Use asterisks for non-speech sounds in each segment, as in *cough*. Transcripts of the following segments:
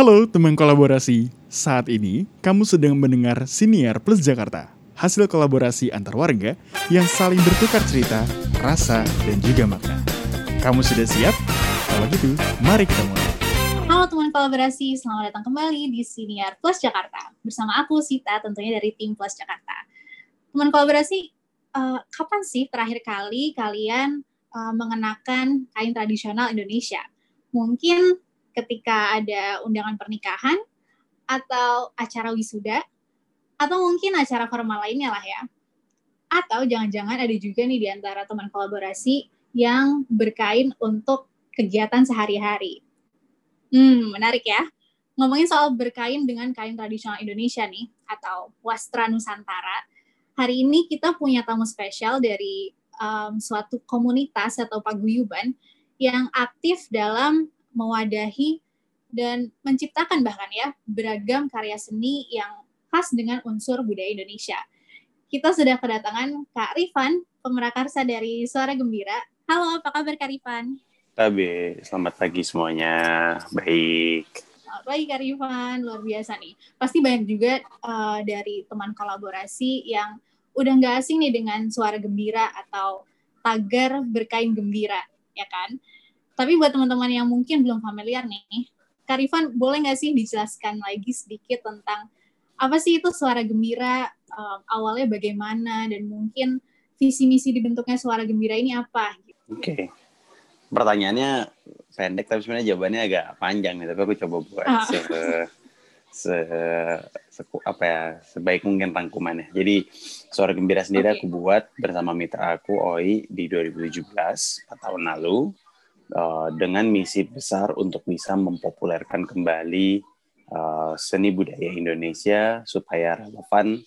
Halo teman kolaborasi, saat ini kamu sedang mendengar Siniar Plus Jakarta, hasil kolaborasi antar warga yang saling bertukar cerita, rasa, dan juga makna. Kamu sudah siap? Kalau gitu, mari kita mulai. Halo teman kolaborasi, selamat datang kembali di Siniar Plus Jakarta. Bersama aku, Sita, tentunya dari tim Plus Jakarta. Teman kolaborasi, uh, kapan sih terakhir kali kalian uh, mengenakan kain tradisional Indonesia? Mungkin ketika ada undangan pernikahan atau acara wisuda atau mungkin acara formal lainnya lah ya. Atau jangan-jangan ada juga nih di antara teman kolaborasi yang berkain untuk kegiatan sehari-hari. Hmm, menarik ya. Ngomongin soal berkain dengan kain tradisional Indonesia nih, atau wastra Nusantara, hari ini kita punya tamu spesial dari um, suatu komunitas atau paguyuban yang aktif dalam mewadahi dan menciptakan bahkan ya beragam karya seni yang khas dengan unsur budaya Indonesia. Kita sudah kedatangan Kak Rifan, pemerakarsa dari Suara Gembira. Halo, apa kabar Kak Rifan? Tabe, selamat pagi semuanya. Baik. Selamat pagi Kak Rifan, luar biasa nih. Pasti banyak juga uh, dari teman kolaborasi yang udah nggak asing nih dengan Suara Gembira atau tagar berkain gembira, ya kan? Tapi buat teman-teman yang mungkin belum familiar nih, Karifan boleh nggak sih dijelaskan lagi sedikit tentang apa sih itu suara gembira, um, awalnya bagaimana, dan mungkin visi misi dibentuknya suara gembira ini apa? Oke, okay. pertanyaannya pendek tapi sebenarnya jawabannya agak panjang nih, tapi aku coba buat ah. se, se, se apa ya sebaik mungkin rangkumannya. Jadi suara gembira sendiri okay. aku buat bersama mitra aku Oi di 2017, 4 tahun lalu uh, dengan misi besar untuk bisa mempopulerkan kembali uh, seni budaya Indonesia supaya relevan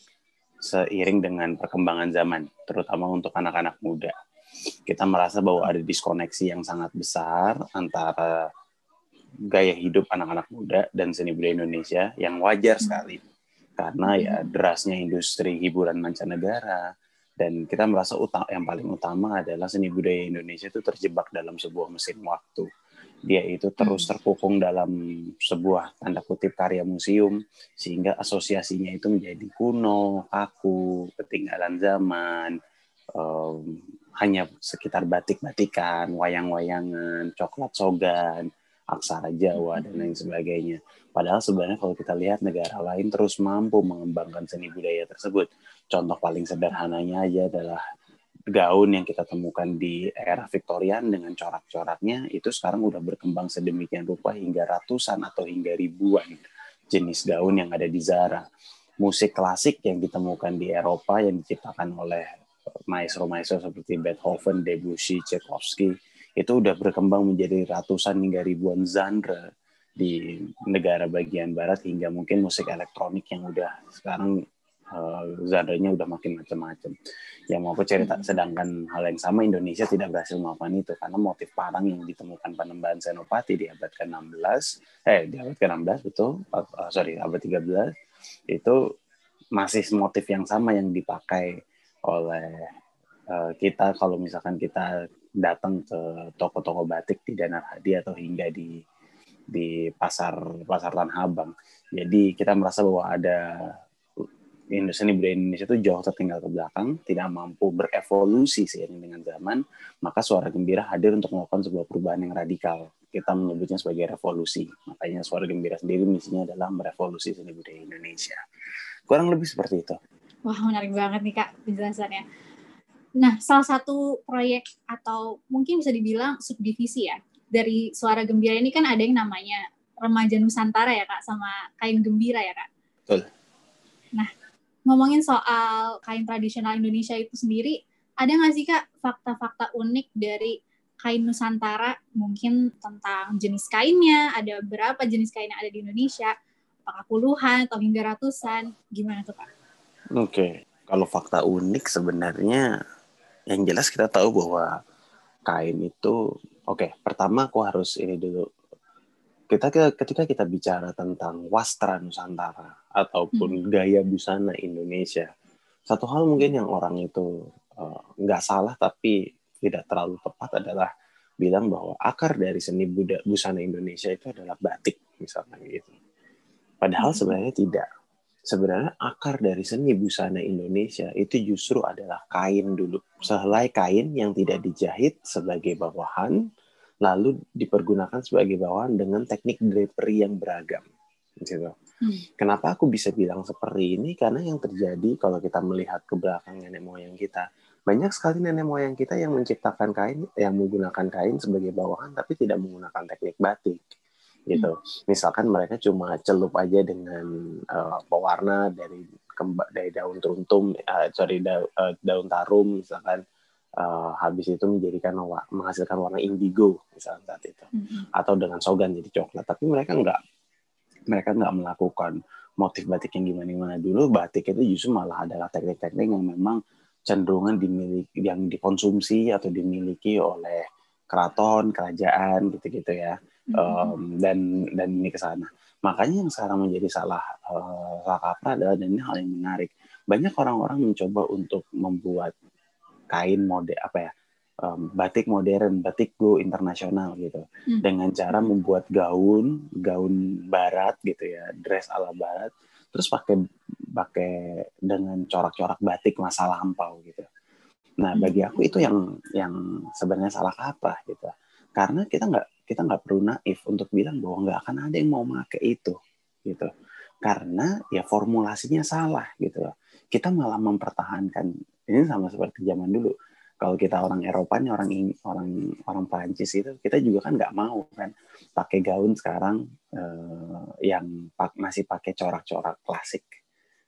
seiring dengan perkembangan zaman, terutama untuk anak-anak muda. Kita merasa bahwa ada diskoneksi yang sangat besar antara gaya hidup anak-anak muda dan seni budaya Indonesia yang wajar sekali karena ya derasnya industri hiburan mancanegara, dan kita merasa utama, yang paling utama adalah seni budaya Indonesia itu terjebak dalam sebuah mesin waktu. Dia itu terus hmm. terkukung dalam sebuah tanda kutip karya museum sehingga asosiasinya itu menjadi kuno, kaku, ketinggalan zaman, um, hanya sekitar batik-batikan, wayang-wayangan, coklat sogan, aksara Jawa dan lain sebagainya. Padahal sebenarnya kalau kita lihat negara lain terus mampu mengembangkan seni budaya tersebut Contoh paling sederhananya aja adalah gaun yang kita temukan di era Victorian dengan corak-coraknya itu sekarang udah berkembang sedemikian rupa hingga ratusan atau hingga ribuan jenis gaun yang ada di Zara. Musik klasik yang ditemukan di Eropa yang diciptakan oleh maestro-maestro seperti Beethoven, Debussy, Tchaikovsky itu udah berkembang menjadi ratusan hingga ribuan genre di negara bagian barat hingga mungkin musik elektronik yang udah sekarang uh, genre-nya udah makin macam-macam. Yang mau aku cerita, hmm. sedangkan hal yang sama Indonesia tidak berhasil melakukan itu karena motif parang yang ditemukan Panembahan Senopati di abad ke-16, eh di abad ke-16 betul, uh, sorry abad 13 itu masih motif yang sama yang dipakai oleh uh, kita kalau misalkan kita datang ke toko-toko batik di Danar Hadi atau hingga di di pasar pasar Tanah Abang. Jadi kita merasa bahwa ada seni budaya Indonesia itu jauh tertinggal ke belakang, tidak mampu berevolusi seiring dengan zaman, maka suara gembira hadir untuk melakukan sebuah perubahan yang radikal. Kita menyebutnya sebagai revolusi. Makanya suara gembira sendiri misinya adalah merevolusi seni budaya Indonesia. Kurang lebih seperti itu. Wah, menarik banget nih Kak penjelasannya. Nah, salah satu proyek atau mungkin bisa dibilang subdivisi ya, dari suara gembira ini kan ada yang namanya Remaja Nusantara ya Kak, sama Kain Gembira ya Kak. Betul. Nah, ngomongin soal kain tradisional Indonesia itu sendiri, ada nggak sih kak fakta-fakta unik dari kain Nusantara? Mungkin tentang jenis kainnya, ada berapa jenis kain yang ada di Indonesia? Apakah puluhan atau hingga ratusan? Gimana tuh kak? Oke, okay. kalau fakta unik sebenarnya yang jelas kita tahu bahwa kain itu, oke, okay, pertama aku harus ini dulu kita ketika kita bicara tentang wastra Nusantara ataupun hmm. gaya busana Indonesia, satu hal mungkin yang orang itu eh, nggak uh, salah tapi tidak terlalu tepat adalah bilang bahwa akar dari seni busana Indonesia itu adalah batik misalnya gitu. Padahal hmm. sebenarnya tidak. Sebenarnya akar dari seni busana Indonesia itu justru adalah kain dulu. Sehelai kain yang tidak dijahit sebagai bawahan, lalu dipergunakan sebagai bawahan dengan teknik drapery yang beragam. Gitu. Hmm. Kenapa aku bisa bilang seperti ini? Karena yang terjadi kalau kita melihat ke belakang nenek moyang kita, banyak sekali nenek moyang kita yang menciptakan kain, yang menggunakan kain sebagai bawahan, tapi tidak menggunakan teknik batik gitu. Hmm. Misalkan mereka cuma celup aja dengan uh, pewarna dari kemba, dari daun teruntum, uh, sorry da, uh, daun tarum misalkan uh, habis itu menjadikan menghasilkan warna indigo misalnya saat itu, hmm. atau dengan sogan jadi coklat. Tapi mereka nggak mereka nggak melakukan motif batik yang gimana gimana dulu. Batik itu justru malah adalah teknik-teknik yang memang cenderungan dimiliki yang dikonsumsi atau dimiliki oleh keraton, kerajaan gitu-gitu ya um, dan dan ini ke sana. Makanya yang sekarang menjadi salah uh, salah kaprah adalah dan ini hal yang menarik. Banyak orang-orang mencoba untuk membuat kain mode apa ya um, batik modern, batik go internasional gitu, hmm. dengan cara membuat gaun gaun barat gitu ya, dress ala barat, terus pakai pakai dengan corak-corak batik masa lampau gitu. Nah bagi aku itu yang yang sebenarnya salah kaprah gitu, karena kita nggak kita nggak perlu naif untuk bilang bahwa nggak akan ada yang mau pakai itu gitu. Karena ya formulasinya salah gitu kita malah mempertahankan ini sama seperti zaman dulu. Kalau kita orang Eropa nih orang orang orang Prancis itu kita juga kan nggak mau kan. Pakai gaun sekarang eh, yang pak, masih pakai corak-corak klasik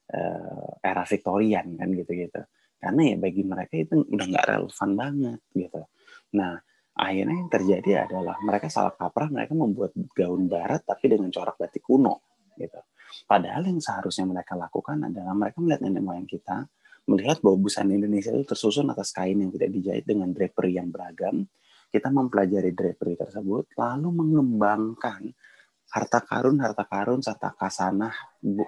eh, era Victorian kan gitu-gitu. Karena ya bagi mereka itu udah nggak relevan banget gitu. Nah akhirnya yang terjadi adalah mereka salah kaprah mereka membuat gaun barat tapi dengan corak batik kuno gitu. Padahal yang seharusnya mereka lakukan adalah mereka melihat nenek moyang kita melihat bahwa busana Indonesia itu tersusun atas kain yang tidak dijahit dengan drapery yang beragam. Kita mempelajari drapery tersebut lalu mengembangkan harta karun harta karun serta kasanah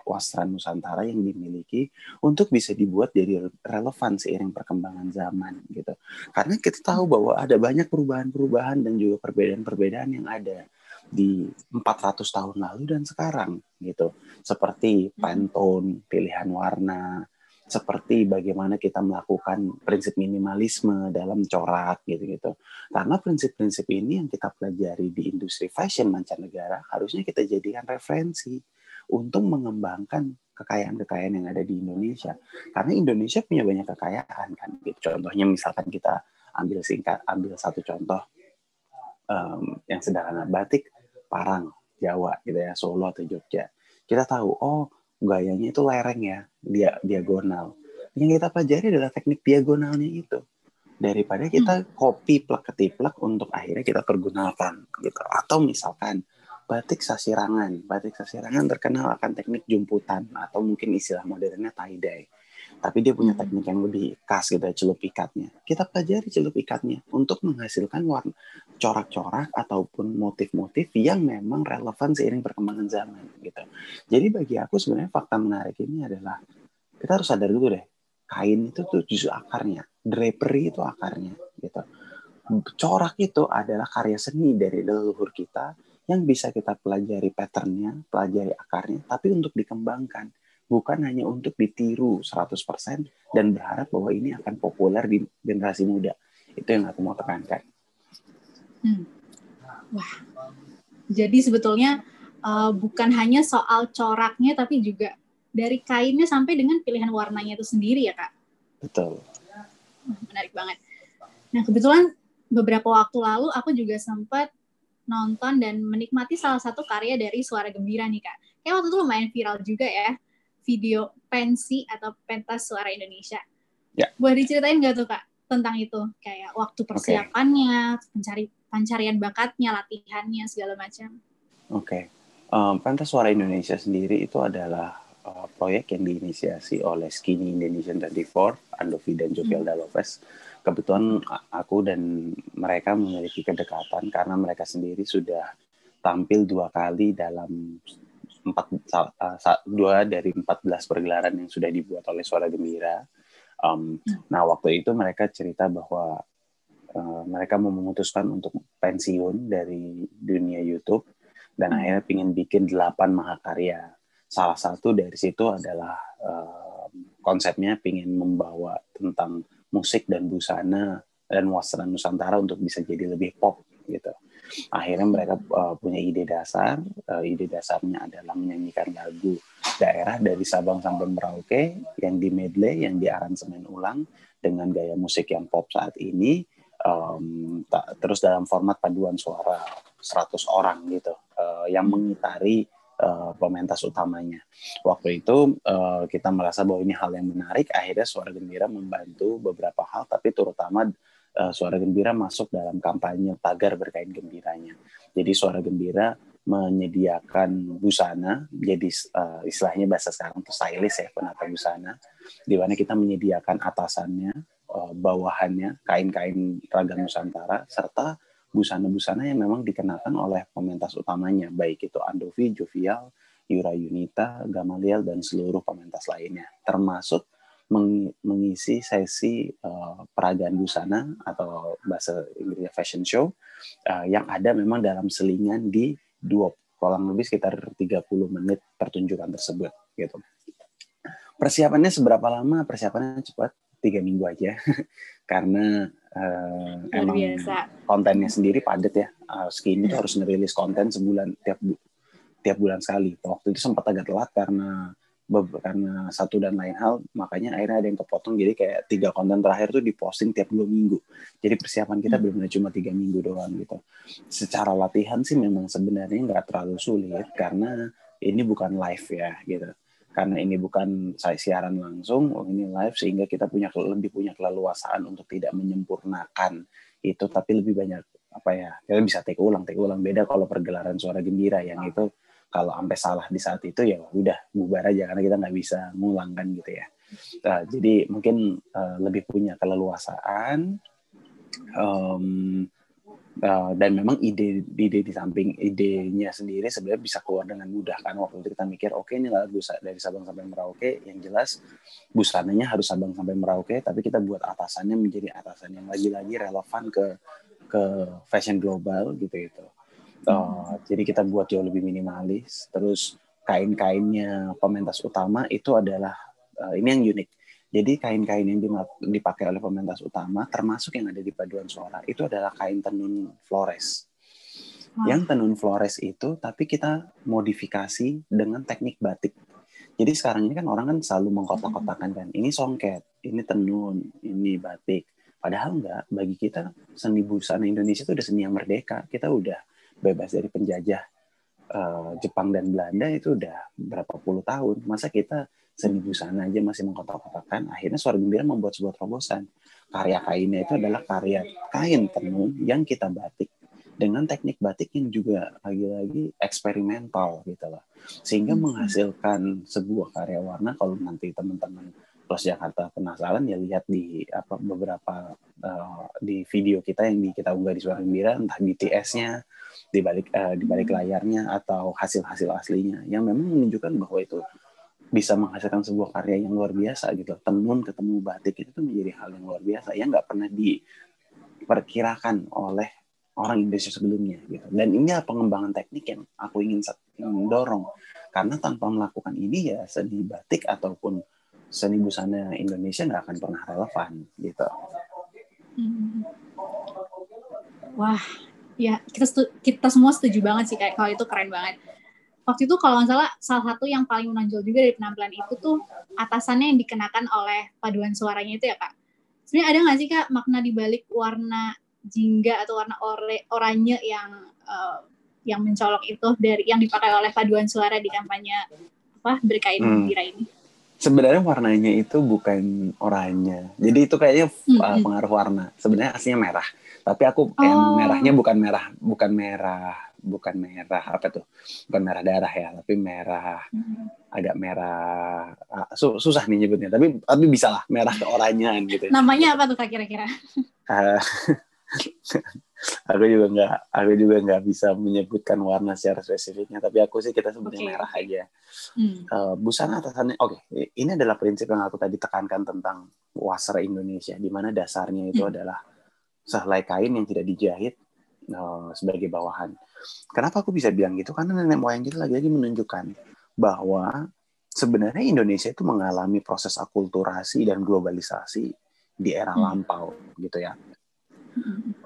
wastra Nusantara yang dimiliki untuk bisa dibuat jadi relevan seiring perkembangan zaman gitu. Karena kita tahu bahwa ada banyak perubahan-perubahan dan juga perbedaan-perbedaan yang ada di 400 tahun lalu dan sekarang gitu. Seperti hmm. pantone, pilihan warna, seperti bagaimana kita melakukan prinsip minimalisme dalam corak gitu-gitu. Karena prinsip-prinsip ini yang kita pelajari di industri fashion mancanegara harusnya kita jadikan referensi untuk mengembangkan kekayaan-kekayaan yang ada di Indonesia. Karena Indonesia punya banyak kekayaan kan. Gitu. Contohnya misalkan kita ambil singkat, ambil satu contoh um, yang sederhana batik Parang Jawa gitu ya Solo atau Jogja. Kita tahu oh gayanya itu lereng ya, dia diagonal. Yang kita pelajari adalah teknik diagonalnya itu. Daripada kita hmm. copy plak ketiplak untuk akhirnya kita pergunakan gitu. Atau misalkan batik sasirangan. Batik sasirangan terkenal akan teknik jumputan atau mungkin istilah modernnya tie dye tapi dia punya hmm. teknik yang lebih khas gitu ya, celup ikatnya. Kita pelajari celup ikatnya untuk menghasilkan warna corak-corak ataupun motif-motif yang memang relevan seiring perkembangan zaman gitu. Jadi bagi aku sebenarnya fakta menarik ini adalah kita harus sadar dulu deh, kain itu tuh justru akarnya, drapery itu akarnya gitu. Corak itu adalah karya seni dari leluhur kita yang bisa kita pelajari patternnya, pelajari akarnya, tapi untuk dikembangkan bukan hanya untuk ditiru 100% dan berharap bahwa ini akan populer di generasi muda. Itu yang aku mau tekankan. Hmm. Wah, jadi sebetulnya uh, bukan hanya soal coraknya, tapi juga dari kainnya sampai dengan pilihan warnanya itu sendiri ya kak. Betul. Menarik banget. Nah kebetulan beberapa waktu lalu aku juga sempat nonton dan menikmati salah satu karya dari Suara Gembira nih kak. Kayak waktu itu lumayan viral juga ya video pensi atau pentas suara Indonesia. Ya. Boleh diceritain nggak tuh kak tentang itu? Kayak waktu persiapannya, okay. pencari pencarian bakatnya, latihannya segala macam. Oke, okay. um, pentas suara Indonesia sendiri itu adalah uh, proyek yang diinisiasi oleh Skinny Indonesian 24, Andovi dan Jovialda hmm. Lopez. Kebetulan aku dan mereka memiliki kedekatan karena mereka sendiri sudah tampil dua kali dalam empat uh, dua dari empat belas pergelaran yang sudah dibuat oleh Suara Gembira. Um, nah waktu itu mereka cerita bahwa uh, mereka memutuskan untuk pensiun dari dunia YouTube dan hmm. akhirnya ingin bikin delapan mahakarya. Salah satu dari situ adalah uh, konsepnya ingin membawa tentang musik dan busana dan wasra Nusantara untuk bisa jadi lebih pop gitu akhirnya mereka uh, punya ide dasar uh, ide dasarnya adalah menyanyikan lagu daerah dari Sabang sampai Merauke yang di medley yang di aransemen ulang dengan gaya musik yang pop saat ini um, tak, terus dalam format paduan suara 100 orang gitu uh, yang mengitari uh, pementas utamanya. Waktu itu uh, kita merasa bahwa ini hal yang menarik, akhirnya Suara Gembira membantu beberapa hal, tapi terutama uh, Suara Gembira masuk dalam kampanye tagar berkain gembiranya. Jadi Suara Gembira menyediakan busana, jadi uh, istilahnya bahasa sekarang itu stylist ya penata busana, di mana kita menyediakan atasannya, uh, bawahannya, kain-kain ragam Nusantara, serta busana-busana yang memang dikenakan oleh pementas utamanya, baik itu Andovi, Jovial, Yura Yunita, Gamaliel, dan seluruh pementas lainnya, termasuk mengisi sesi uh, peragaan busana atau bahasa Inggrisnya fashion show uh, yang ada memang dalam selingan di dua kurang lebih sekitar 30 menit pertunjukan tersebut gitu. Persiapannya seberapa lama? Persiapannya cepat tiga minggu aja *laughs* karena uh, emang biasa. kontennya sendiri padat ya. Uh, Skinny itu harus ngerilis konten sebulan tiap tiap bulan sekali. Waktu itu sempat agak telat karena karena satu dan lain hal makanya akhirnya ada yang kepotong. Jadi kayak tiga konten terakhir tuh diposting tiap dua minggu. Jadi persiapan kita hmm. benar-benar cuma tiga minggu doang gitu. Secara latihan sih memang sebenarnya nggak terlalu sulit karena ini bukan live ya gitu. Karena ini bukan saya siaran langsung oh ini live sehingga kita punya lebih punya keleluasaan untuk tidak menyempurnakan itu. Tapi lebih banyak apa ya kita bisa take ulang take ulang. Beda kalau pergelaran suara gembira yang itu kalau sampai salah di saat itu ya udah bubar aja karena kita nggak bisa ngulang kan gitu ya. Nah, jadi mungkin uh, lebih punya keleluasaan um, uh, dan memang ide ide di samping idenya sendiri sebenarnya bisa keluar dengan mudah kan waktu itu kita mikir oke okay, ini lagu dari Sabang sampai Merauke yang jelas busananya harus Sabang sampai Merauke tapi kita buat atasannya menjadi atasan yang lagi-lagi relevan ke ke fashion global gitu itu Uh, jadi kita buat jauh lebih minimalis. Terus kain-kainnya pementas utama itu adalah uh, ini yang unik. Jadi kain-kain yang dipakai oleh pementas utama, termasuk yang ada di paduan suara, itu adalah kain tenun flores. Yang tenun flores itu, tapi kita modifikasi dengan teknik batik. Jadi sekarang ini kan orang kan selalu mengkotak-kotakan kan, ini songket, ini tenun, ini batik. Padahal enggak, bagi kita seni busana Indonesia itu udah seni yang merdeka. Kita udah bebas dari penjajah uh, Jepang dan Belanda itu udah berapa puluh tahun. Masa kita seni busana aja masih mengkotak-kotakan. Akhirnya Suara Gembira membuat sebuah terobosan. Karya kainnya itu adalah karya kain tenun yang kita batik dengan teknik batik yang juga lagi-lagi eksperimental gitu loh. Sehingga hmm. menghasilkan sebuah karya warna kalau nanti teman-teman Plus Jakarta penasaran ya lihat di apa beberapa uh, di video kita yang di kita unggah di Suara Gembira entah BTS-nya di balik uh, di balik layarnya atau hasil-hasil aslinya yang memang menunjukkan bahwa itu bisa menghasilkan sebuah karya yang luar biasa gitu tenun ketemu batik itu tuh menjadi hal yang luar biasa yang nggak pernah diperkirakan oleh orang Indonesia sebelumnya gitu dan ini pengembangan teknik yang aku ingin dorong karena tanpa melakukan ini ya seni batik ataupun seni busana Indonesia nggak akan pernah relevan gitu. Hmm. Wah, ya kita kita semua setuju banget sih kayak kalau itu keren banget. Waktu itu kalau nggak salah salah satu yang paling menonjol juga dari penampilan itu tuh atasannya yang dikenakan oleh paduan suaranya itu ya kak. Sebenarnya ada nggak sih kak makna dibalik warna jingga atau warna ore, oranye yang uh, yang mencolok itu dari yang dipakai oleh paduan suara di kampanye apa berkain hmm. ini? Sebenarnya warnanya itu bukan oranye. Jadi itu kayaknya hmm. uh, pengaruh warna. Sebenarnya aslinya merah tapi aku oh. yang merahnya bukan merah bukan merah bukan merah apa tuh bukan merah darah ya tapi merah hmm. agak merah ah, su susah nih nyebutnya tapi tapi bisa lah merah keoranyan gitu namanya apa tuh kira-kira uh, *laughs* aku juga nggak aku juga nggak bisa menyebutkan warna secara spesifiknya tapi aku sih kita sebutnya okay. merah aja hmm. uh, busana atasannya oke okay, ini adalah prinsip yang aku tadi tekankan tentang wasra Indonesia di mana dasarnya itu hmm. adalah sehelai kain yang tidak dijahit uh, sebagai bawahan. Kenapa aku bisa bilang gitu? Karena nenek moyang kita lagi-lagi menunjukkan bahwa sebenarnya Indonesia itu mengalami proses akulturasi dan globalisasi di era hmm. lampau gitu ya.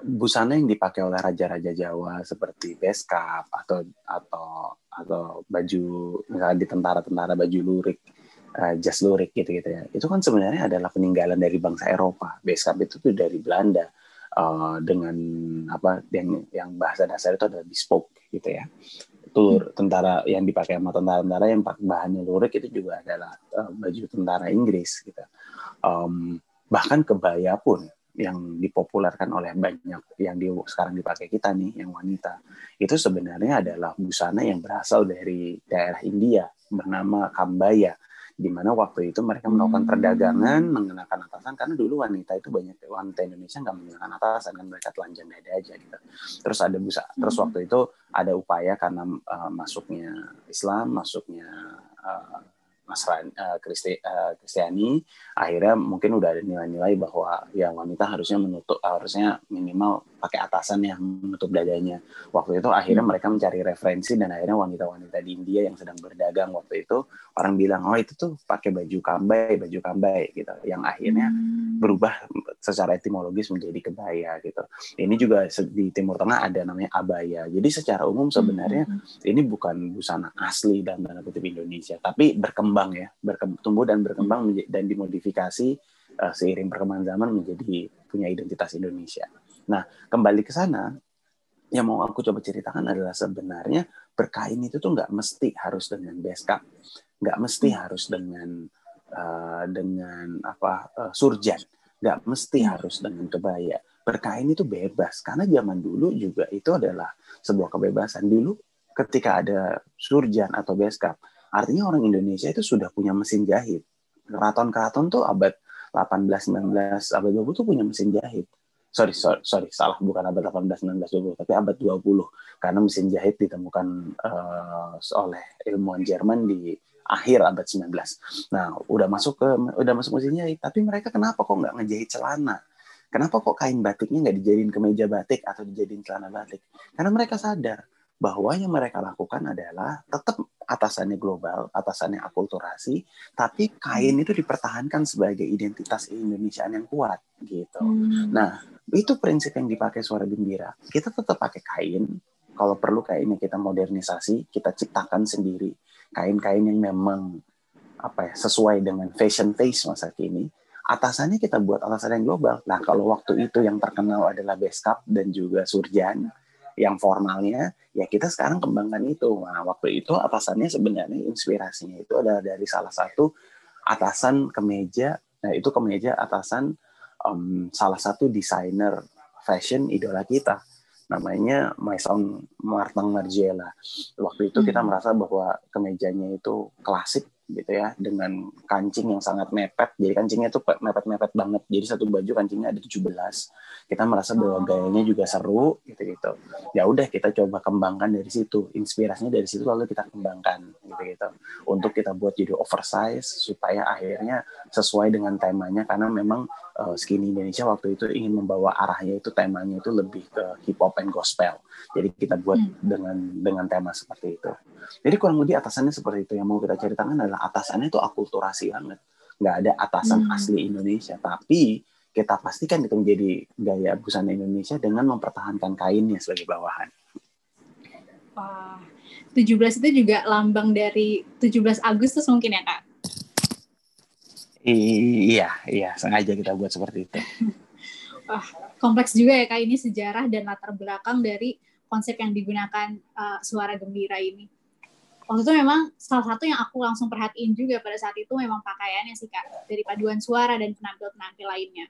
Busana yang dipakai oleh raja-raja Jawa seperti beskap atau atau atau baju misalnya di tentara-tentara baju lurik uh, jas lurik gitu-gitu ya. Itu kan sebenarnya adalah peninggalan dari bangsa Eropa. Beskap itu tuh dari Belanda uh, dengan apa yang yang bahasa dasar itu adalah bespoke gitu ya. Itu hmm. tentara yang dipakai sama tentara-tentara yang bahannya lurik itu juga adalah uh, baju tentara Inggris gitu. Um, bahkan kebaya pun yang dipopulerkan oleh banyak yang di, sekarang dipakai kita nih yang wanita itu sebenarnya adalah busana yang berasal dari daerah India bernama kambaya di mana waktu itu mereka melakukan perdagangan hmm. mengenakan atasan karena dulu wanita itu banyak wanita Indonesia nggak mengenakan atasan kan mereka telanjang dada aja gitu terus ada busa terus hmm. waktu itu ada upaya karena uh, masuknya Islam masuknya uh, Nasrani uh, Kristi, uh, Kristiani akhirnya mungkin udah ada nilai-nilai bahwa ya wanita harusnya menutup harusnya minimal pakai atasan yang menutup dadanya waktu itu akhirnya hmm. mereka mencari referensi dan akhirnya wanita-wanita di India yang sedang berdagang waktu itu orang bilang oh itu tuh pakai baju kambai baju kambai gitu yang akhirnya hmm. berubah secara etimologis menjadi kebaya gitu ini juga di Timur Tengah ada namanya abaya jadi secara umum sebenarnya hmm. ini bukan busana asli dan tanda kutip Indonesia tapi berkembang ya bertumbuh dan berkembang dan dimodifikasi uh, seiring perkembangan zaman menjadi punya identitas Indonesia. Nah, kembali ke sana, yang mau aku coba ceritakan adalah sebenarnya berkain itu tuh nggak mesti harus dengan beskap, nggak mesti hmm. harus dengan uh, dengan apa uh, surjan, nggak mesti hmm. harus dengan kebaya. Berkain itu bebas karena zaman dulu juga itu adalah sebuah kebebasan. Dulu ketika ada surjan atau beskap, artinya orang Indonesia itu sudah punya mesin jahit. Keraton-keraton tuh abad 18, 19, abad 20 tuh punya mesin jahit sorry, sorry, sorry salah bukan abad 18, 19, 20, tapi abad 20 karena mesin jahit ditemukan uh, oleh ilmuwan Jerman di akhir abad 19. Nah, udah masuk ke udah masuk mesin jahit, tapi mereka kenapa kok nggak ngejahit celana? Kenapa kok kain batiknya nggak dijadiin kemeja batik atau dijadiin celana batik? Karena mereka sadar bahwa yang mereka lakukan adalah tetap atasannya global, atasannya akulturasi, tapi kain itu dipertahankan sebagai identitas Indonesia yang kuat gitu. Hmm. Nah, itu prinsip yang dipakai suara gembira. Kita tetap pakai kain, kalau perlu kainnya kita modernisasi, kita ciptakan sendiri kain-kain yang memang apa ya sesuai dengan fashion taste masa kini. Atasannya kita buat atasan yang global. Nah, kalau waktu itu yang terkenal adalah beskap dan juga surjan, yang formalnya ya kita sekarang kembangkan itu. Nah waktu itu atasannya sebenarnya inspirasinya itu adalah dari salah satu atasan kemeja nah itu kemeja atasan um, salah satu desainer fashion idola kita. Namanya Maison Martin Margiela. Waktu itu kita hmm. merasa bahwa kemejanya itu klasik gitu ya dengan kancing yang sangat mepet. Jadi kancingnya tuh mepet-mepet banget. Jadi satu baju kancingnya ada 17 kita merasa bahwa oh. gayanya juga seru gitu gitu ya udah kita coba kembangkan dari situ. Inspirasinya dari situ lalu kita kembangkan gitu gitu untuk kita buat jadi oversize supaya akhirnya sesuai dengan temanya. Karena memang uh, skinny Indonesia waktu itu ingin membawa arahnya itu temanya itu lebih ke hip hop and gospel jadi kita buat hmm. dengan dengan tema seperti itu jadi kurang lebih atasannya seperti itu yang mau kita ceritakan adalah atasannya itu akulturasi banget nggak ada atasan hmm. asli Indonesia tapi kita pastikan itu menjadi gaya busana Indonesia dengan mempertahankan kainnya sebagai bawahan. Wah, 17 itu juga lambang dari 17 Agustus mungkin ya kak? Iya, iya sengaja kita buat seperti itu. *laughs* Wah, kompleks juga ya kak ini sejarah dan latar belakang dari konsep yang digunakan uh, suara gembira ini. Waktu itu memang salah satu yang aku langsung perhatiin juga pada saat itu memang pakaiannya sih kak dari paduan suara dan penampil-penampil lainnya.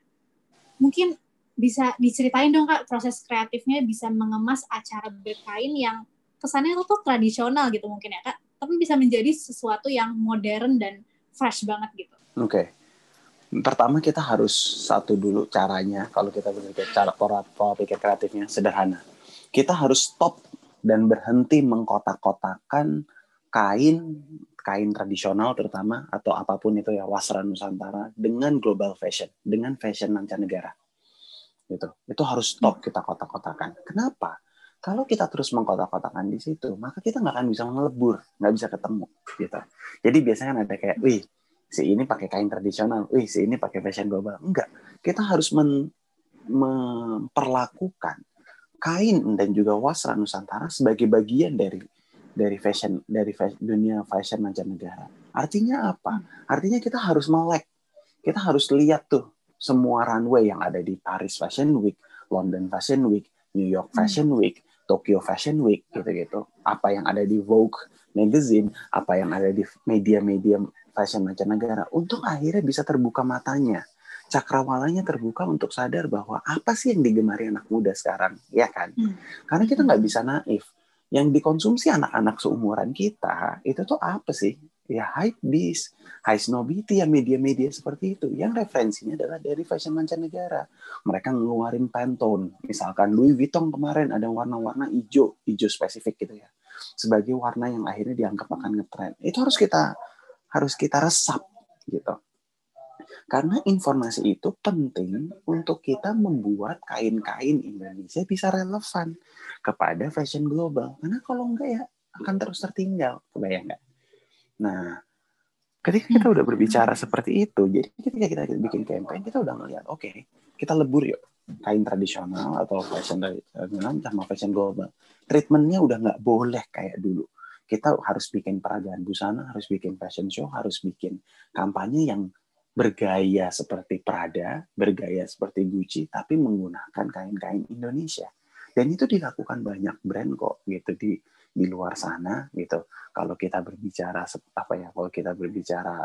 Mungkin bisa diceritain dong kak proses kreatifnya bisa mengemas acara berkain yang kesannya itu tuh tradisional gitu mungkin ya kak tapi bisa menjadi sesuatu yang modern dan fresh banget gitu. Oke. Okay. pertama kita harus satu dulu caranya kalau kita berpikir cara pola pikir kreatifnya sederhana kita harus stop dan berhenti mengkotak-kotakan kain kain tradisional terutama atau apa pun itu ya wasra nusantara dengan global fashion dengan fashion mancanegara gitu. Itu harus stop kita kotak-kotakan. Kenapa? Kalau kita terus mengkotak-kotakan di situ, maka kita nggak akan bisa melebur, nggak bisa ketemu, gitu. Jadi biasanya kan ada kayak, wih, si ini pakai kain tradisional, wih, si ini pakai fashion global. Enggak, kita harus men, memperlakukan kain dan juga wasra Nusantara sebagai bagian dari dari fashion dari fashion, dunia fashion mancanegara. Artinya apa? Artinya kita harus melek. Kita harus lihat tuh semua runway yang ada di Paris Fashion Week, London Fashion Week, New York Fashion Week, Tokyo Fashion Week gitu-gitu. Apa yang ada di Vogue magazine, apa yang ada di media-media fashion mancanegara untuk akhirnya bisa terbuka matanya cakrawalanya terbuka untuk sadar bahwa apa sih yang digemari anak muda sekarang, ya kan? Hmm. Karena kita nggak bisa naif. Yang dikonsumsi anak-anak seumuran kita itu tuh apa sih? Ya hype beast, high snobity, ya media-media seperti itu. Yang referensinya adalah dari fashion mancanegara. Mereka ngeluarin Pantone, misalkan Louis Vuitton kemarin ada warna-warna hijau, hijau spesifik gitu ya, sebagai warna yang akhirnya dianggap akan ngetrend. Itu harus kita harus kita resap gitu karena informasi itu penting untuk kita membuat kain-kain Indonesia bisa relevan kepada fashion global. Karena kalau enggak ya akan terus tertinggal. Kebayang nggak? Nah, ketika kita udah berbicara seperti itu, jadi ketika kita bikin campaign, kita udah ngeliat, oke, okay, kita lebur yuk kain tradisional atau fashion tradisional sama fashion global. Treatmentnya udah nggak boleh kayak dulu. Kita harus bikin peragaan busana, harus bikin fashion show, harus bikin kampanye yang bergaya seperti Prada, bergaya seperti Gucci, tapi menggunakan kain-kain Indonesia. Dan itu dilakukan banyak brand kok gitu di di luar sana gitu. Kalau kita berbicara apa ya? Kalau kita berbicara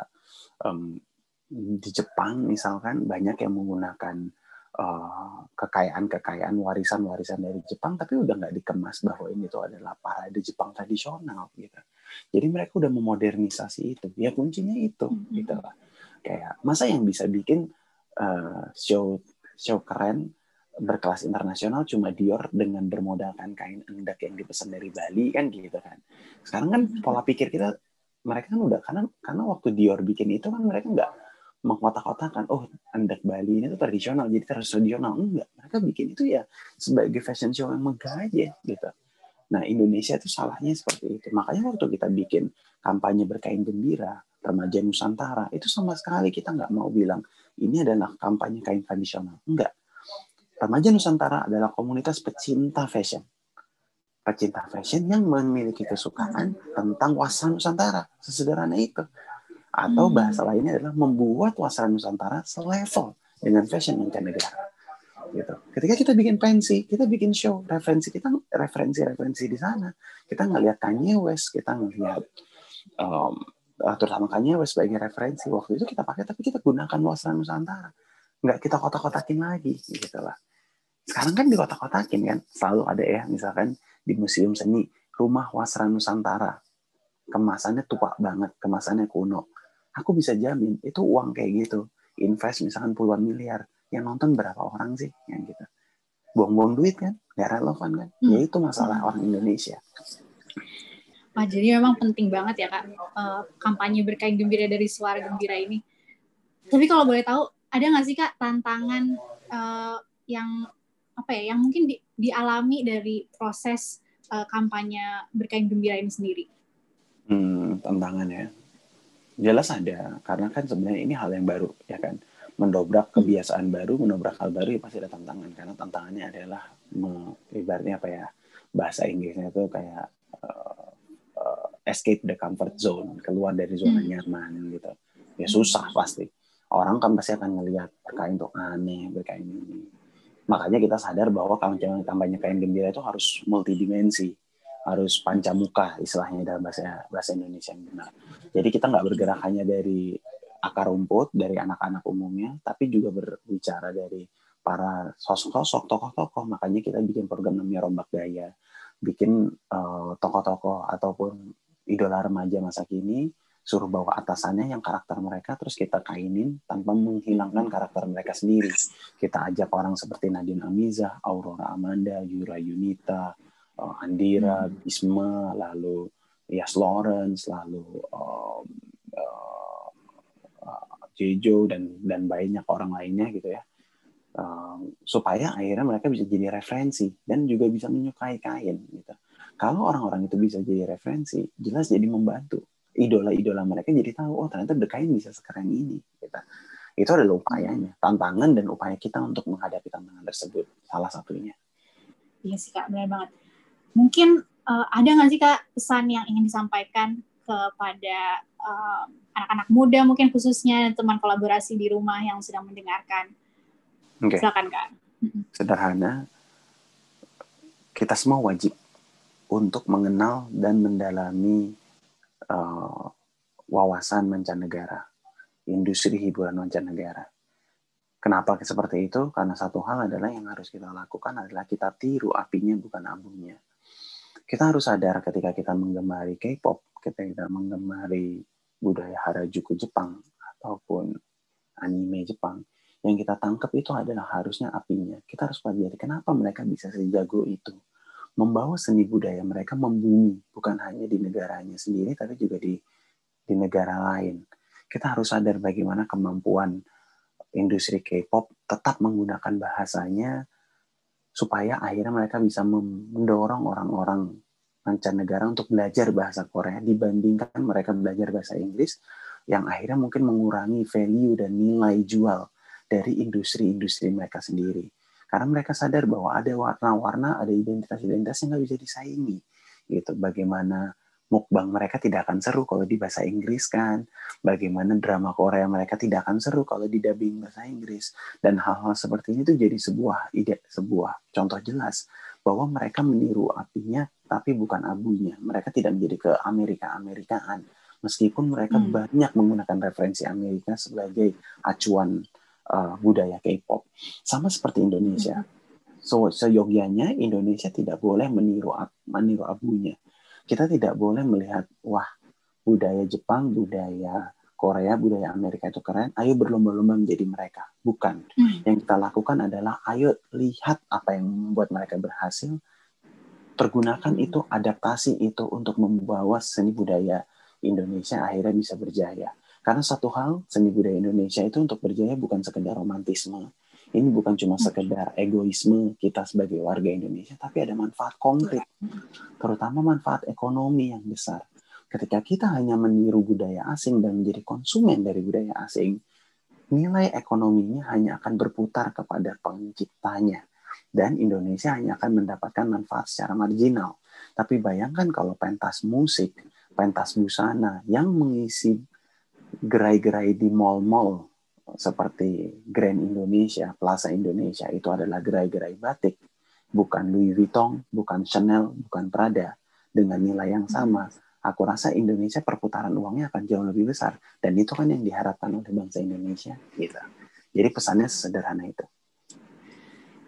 um, di Jepang misalkan banyak yang menggunakan uh, kekayaan-kekayaan warisan-warisan dari Jepang, tapi udah nggak dikemas bahwa ini tuh adalah parade Jepang tradisional gitu. Jadi mereka udah memodernisasi itu. Ya kuncinya itu mm -hmm. gitu lah kayak masa yang bisa bikin uh, show show keren berkelas internasional cuma Dior dengan bermodalkan kain endak yang dipesan dari Bali kan gitu kan. Sekarang kan pola pikir kita mereka kan udah karena karena waktu Dior bikin itu kan mereka nggak mengkotak-kotakan oh endak Bali ini tuh tradisional jadi tradisional. Enggak mereka bikin itu ya sebagai fashion show yang megah aja gitu. Nah Indonesia itu salahnya seperti itu. Makanya waktu kita bikin kampanye berkain gembira remaja Nusantara itu sama sekali kita nggak mau bilang ini adalah kampanye kain tradisional enggak remaja Nusantara adalah komunitas pecinta fashion pecinta fashion yang memiliki kesukaan tentang wasra Nusantara sesederhana itu atau hmm. bahasa lainnya adalah membuat wasra Nusantara selevel dengan fashion mancanegara gitu. Ketika kita bikin pensi, kita bikin show, referensi kita referensi-referensi di sana. Kita ngelihat Kanye West, kita ngelihat um, terutama Kanye West sebagai referensi waktu itu kita pakai tapi kita gunakan wasra Nusantara. Nggak kita kotak-kotakin lagi gitu lah. Sekarang kan di kotak-kotakin kan selalu ada ya misalkan di museum seni rumah wasra Nusantara. Kemasannya tua banget kemasannya kuno. Aku bisa jamin itu uang kayak gitu. Invest misalkan puluhan miliar. Yang nonton berapa orang sih yang gitu. Buang-buang duit kan nggak relevan kan. Hmm. ya itu masalah orang Indonesia Wah, jadi memang penting banget ya kak uh, kampanye berkain gembira dari suara gembira ini. Tapi kalau boleh tahu, ada nggak sih kak tantangan uh, yang apa ya, yang mungkin di, dialami dari proses uh, kampanye berkain gembira ini sendiri? Hmm, tantangan ya. Jelas ada, karena kan sebenarnya ini hal yang baru ya kan. Mendobrak kebiasaan baru, mendobrak hal baru ya pasti ada tantangan. Karena tantangannya adalah ibaratnya apa ya, bahasa Inggrisnya itu kayak escape the comfort zone, keluar dari zona hmm. nyaman gitu. Ya susah pasti. Orang kan pasti akan ngelihat berkain tuh aneh, berkain ini. Makanya kita sadar bahwa kampanye kampanye kain gembira itu harus multidimensi, harus pancamuka istilahnya dalam bahasa bahasa Indonesia yang benar. Jadi kita nggak bergerak hanya dari akar rumput dari anak-anak umumnya, tapi juga berbicara dari para sosok-sosok, tokoh-tokoh. Makanya kita bikin program namanya Rombak Gaya, bikin uh, tokoh-tokoh ataupun idola remaja masa kini suruh bawa atasannya yang karakter mereka terus kita kainin tanpa menghilangkan karakter mereka sendiri. Kita ajak orang seperti Nadine Amiza, Aurora Amanda, Yura Yunita, uh, Andira, hmm. Bisma, lalu Yas Lawrence, lalu uh, uh, Jejo dan dan banyak orang lainnya gitu ya. uh, supaya akhirnya mereka bisa jadi referensi dan juga bisa menyukai kain gitu. Kalau orang-orang itu bisa jadi referensi, jelas jadi membantu. Idola-idola mereka jadi tahu, oh ternyata The Kain bisa sekeren ini. Gitu. Itu adalah upayanya, tantangan dan upaya kita untuk menghadapi tantangan tersebut. Salah satunya. Iya sih Kak, benar banget. Mungkin uh, ada nggak sih Kak pesan yang ingin disampaikan kepada anak anak-anak muda mungkin khususnya teman kolaborasi di rumah yang sedang mendengarkan? Okay. Silakan Kak. Sederhana, kita semua wajib untuk mengenal dan mendalami uh, wawasan mancanegara, industri hiburan mancanegara. Kenapa seperti itu? Karena satu hal adalah yang harus kita lakukan adalah kita tiru apinya bukan abunya. Kita harus sadar ketika kita menggemari K-pop, ketika kita menggemari budaya Harajuku Jepang ataupun anime Jepang, yang kita tangkap itu adalah harusnya apinya. Kita harus pelajari kenapa mereka bisa sejago itu membawa seni budaya mereka membumi bukan hanya di negaranya sendiri tapi juga di di negara lain. Kita harus sadar bagaimana kemampuan industri K-pop tetap menggunakan bahasanya supaya akhirnya mereka bisa mendorong orang-orang mancanegara untuk belajar bahasa Korea dibandingkan mereka belajar bahasa Inggris yang akhirnya mungkin mengurangi value dan nilai jual dari industri-industri mereka sendiri. Karena mereka sadar bahwa ada warna-warna, ada identitas-identitas yang nggak bisa disaingi. Gitu. Bagaimana mukbang mereka tidak akan seru kalau di bahasa Inggris kan. Bagaimana drama Korea mereka tidak akan seru kalau di dubbing bahasa Inggris. Dan hal-hal seperti ini tuh jadi sebuah ide, sebuah contoh jelas bahwa mereka meniru apinya tapi bukan abunya. Mereka tidak menjadi ke Amerika-Amerikaan. Meskipun mereka hmm. banyak menggunakan referensi Amerika sebagai acuan uh, budaya K-pop. Sama seperti Indonesia. So, seyogianya Indonesia tidak boleh meniru meniru abunya. Kita tidak boleh melihat wah budaya Jepang, budaya Korea, budaya Amerika itu keren, ayo berlomba-lomba menjadi mereka. Bukan. Hmm. Yang kita lakukan adalah ayo lihat apa yang membuat mereka berhasil, pergunakan itu, adaptasi itu untuk membawa seni budaya Indonesia akhirnya bisa berjaya. Karena satu hal, seni budaya Indonesia itu untuk berjaya bukan sekedar romantisme. Ini bukan cuma sekedar egoisme kita sebagai warga Indonesia, tapi ada manfaat konkret, terutama manfaat ekonomi yang besar. Ketika kita hanya meniru budaya asing dan menjadi konsumen dari budaya asing, nilai ekonominya hanya akan berputar kepada penciptanya. Dan Indonesia hanya akan mendapatkan manfaat secara marginal. Tapi bayangkan kalau pentas musik, pentas busana yang mengisi gerai-gerai di mall-mall seperti Grand Indonesia, Plaza Indonesia itu adalah gerai-gerai batik, bukan Louis Vuitton, bukan Chanel, bukan Prada dengan nilai yang sama. Aku rasa Indonesia perputaran uangnya akan jauh lebih besar dan itu kan yang diharapkan oleh bangsa Indonesia gitu. Jadi pesannya sederhana itu.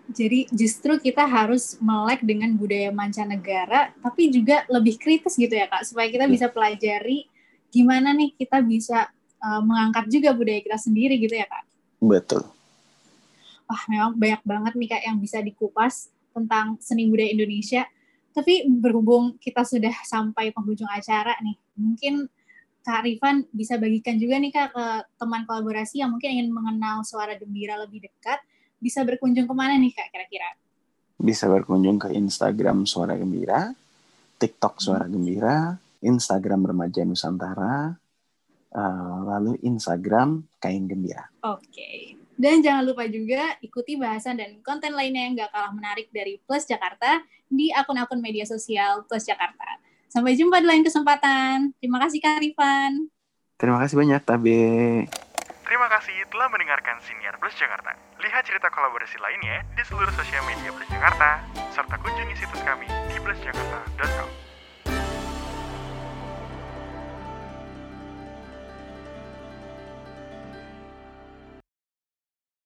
Jadi justru kita harus melek dengan budaya mancanegara, tapi juga lebih kritis gitu ya kak, supaya kita iya. bisa pelajari gimana nih kita bisa uh, mengangkat juga budaya kita sendiri gitu ya kak? Betul. Wah memang banyak banget nih kak yang bisa dikupas tentang seni budaya Indonesia. Tapi berhubung kita sudah sampai penghujung acara nih, mungkin Kak Rifan bisa bagikan juga nih Kak ke teman kolaborasi yang mungkin ingin mengenal suara gembira lebih dekat, bisa berkunjung ke mana nih Kak kira-kira? Bisa berkunjung ke Instagram Suara Gembira, TikTok Suara Gembira, Instagram Remaja Nusantara, uh, lalu Instagram Kain Gembira. Oke. Okay. Dan jangan lupa juga ikuti bahasan dan konten lainnya yang gak kalah menarik dari Plus Jakarta di akun-akun media sosial Plus Jakarta. Sampai jumpa di lain kesempatan. Terima kasih Kak Rifan. Terima kasih banyak Tabe. Terima kasih telah mendengarkan Siniar Plus Jakarta. Lihat cerita kolaborasi lainnya di seluruh sosial media Plus Jakarta, serta kunjungi situs kami di plusjakarta.com.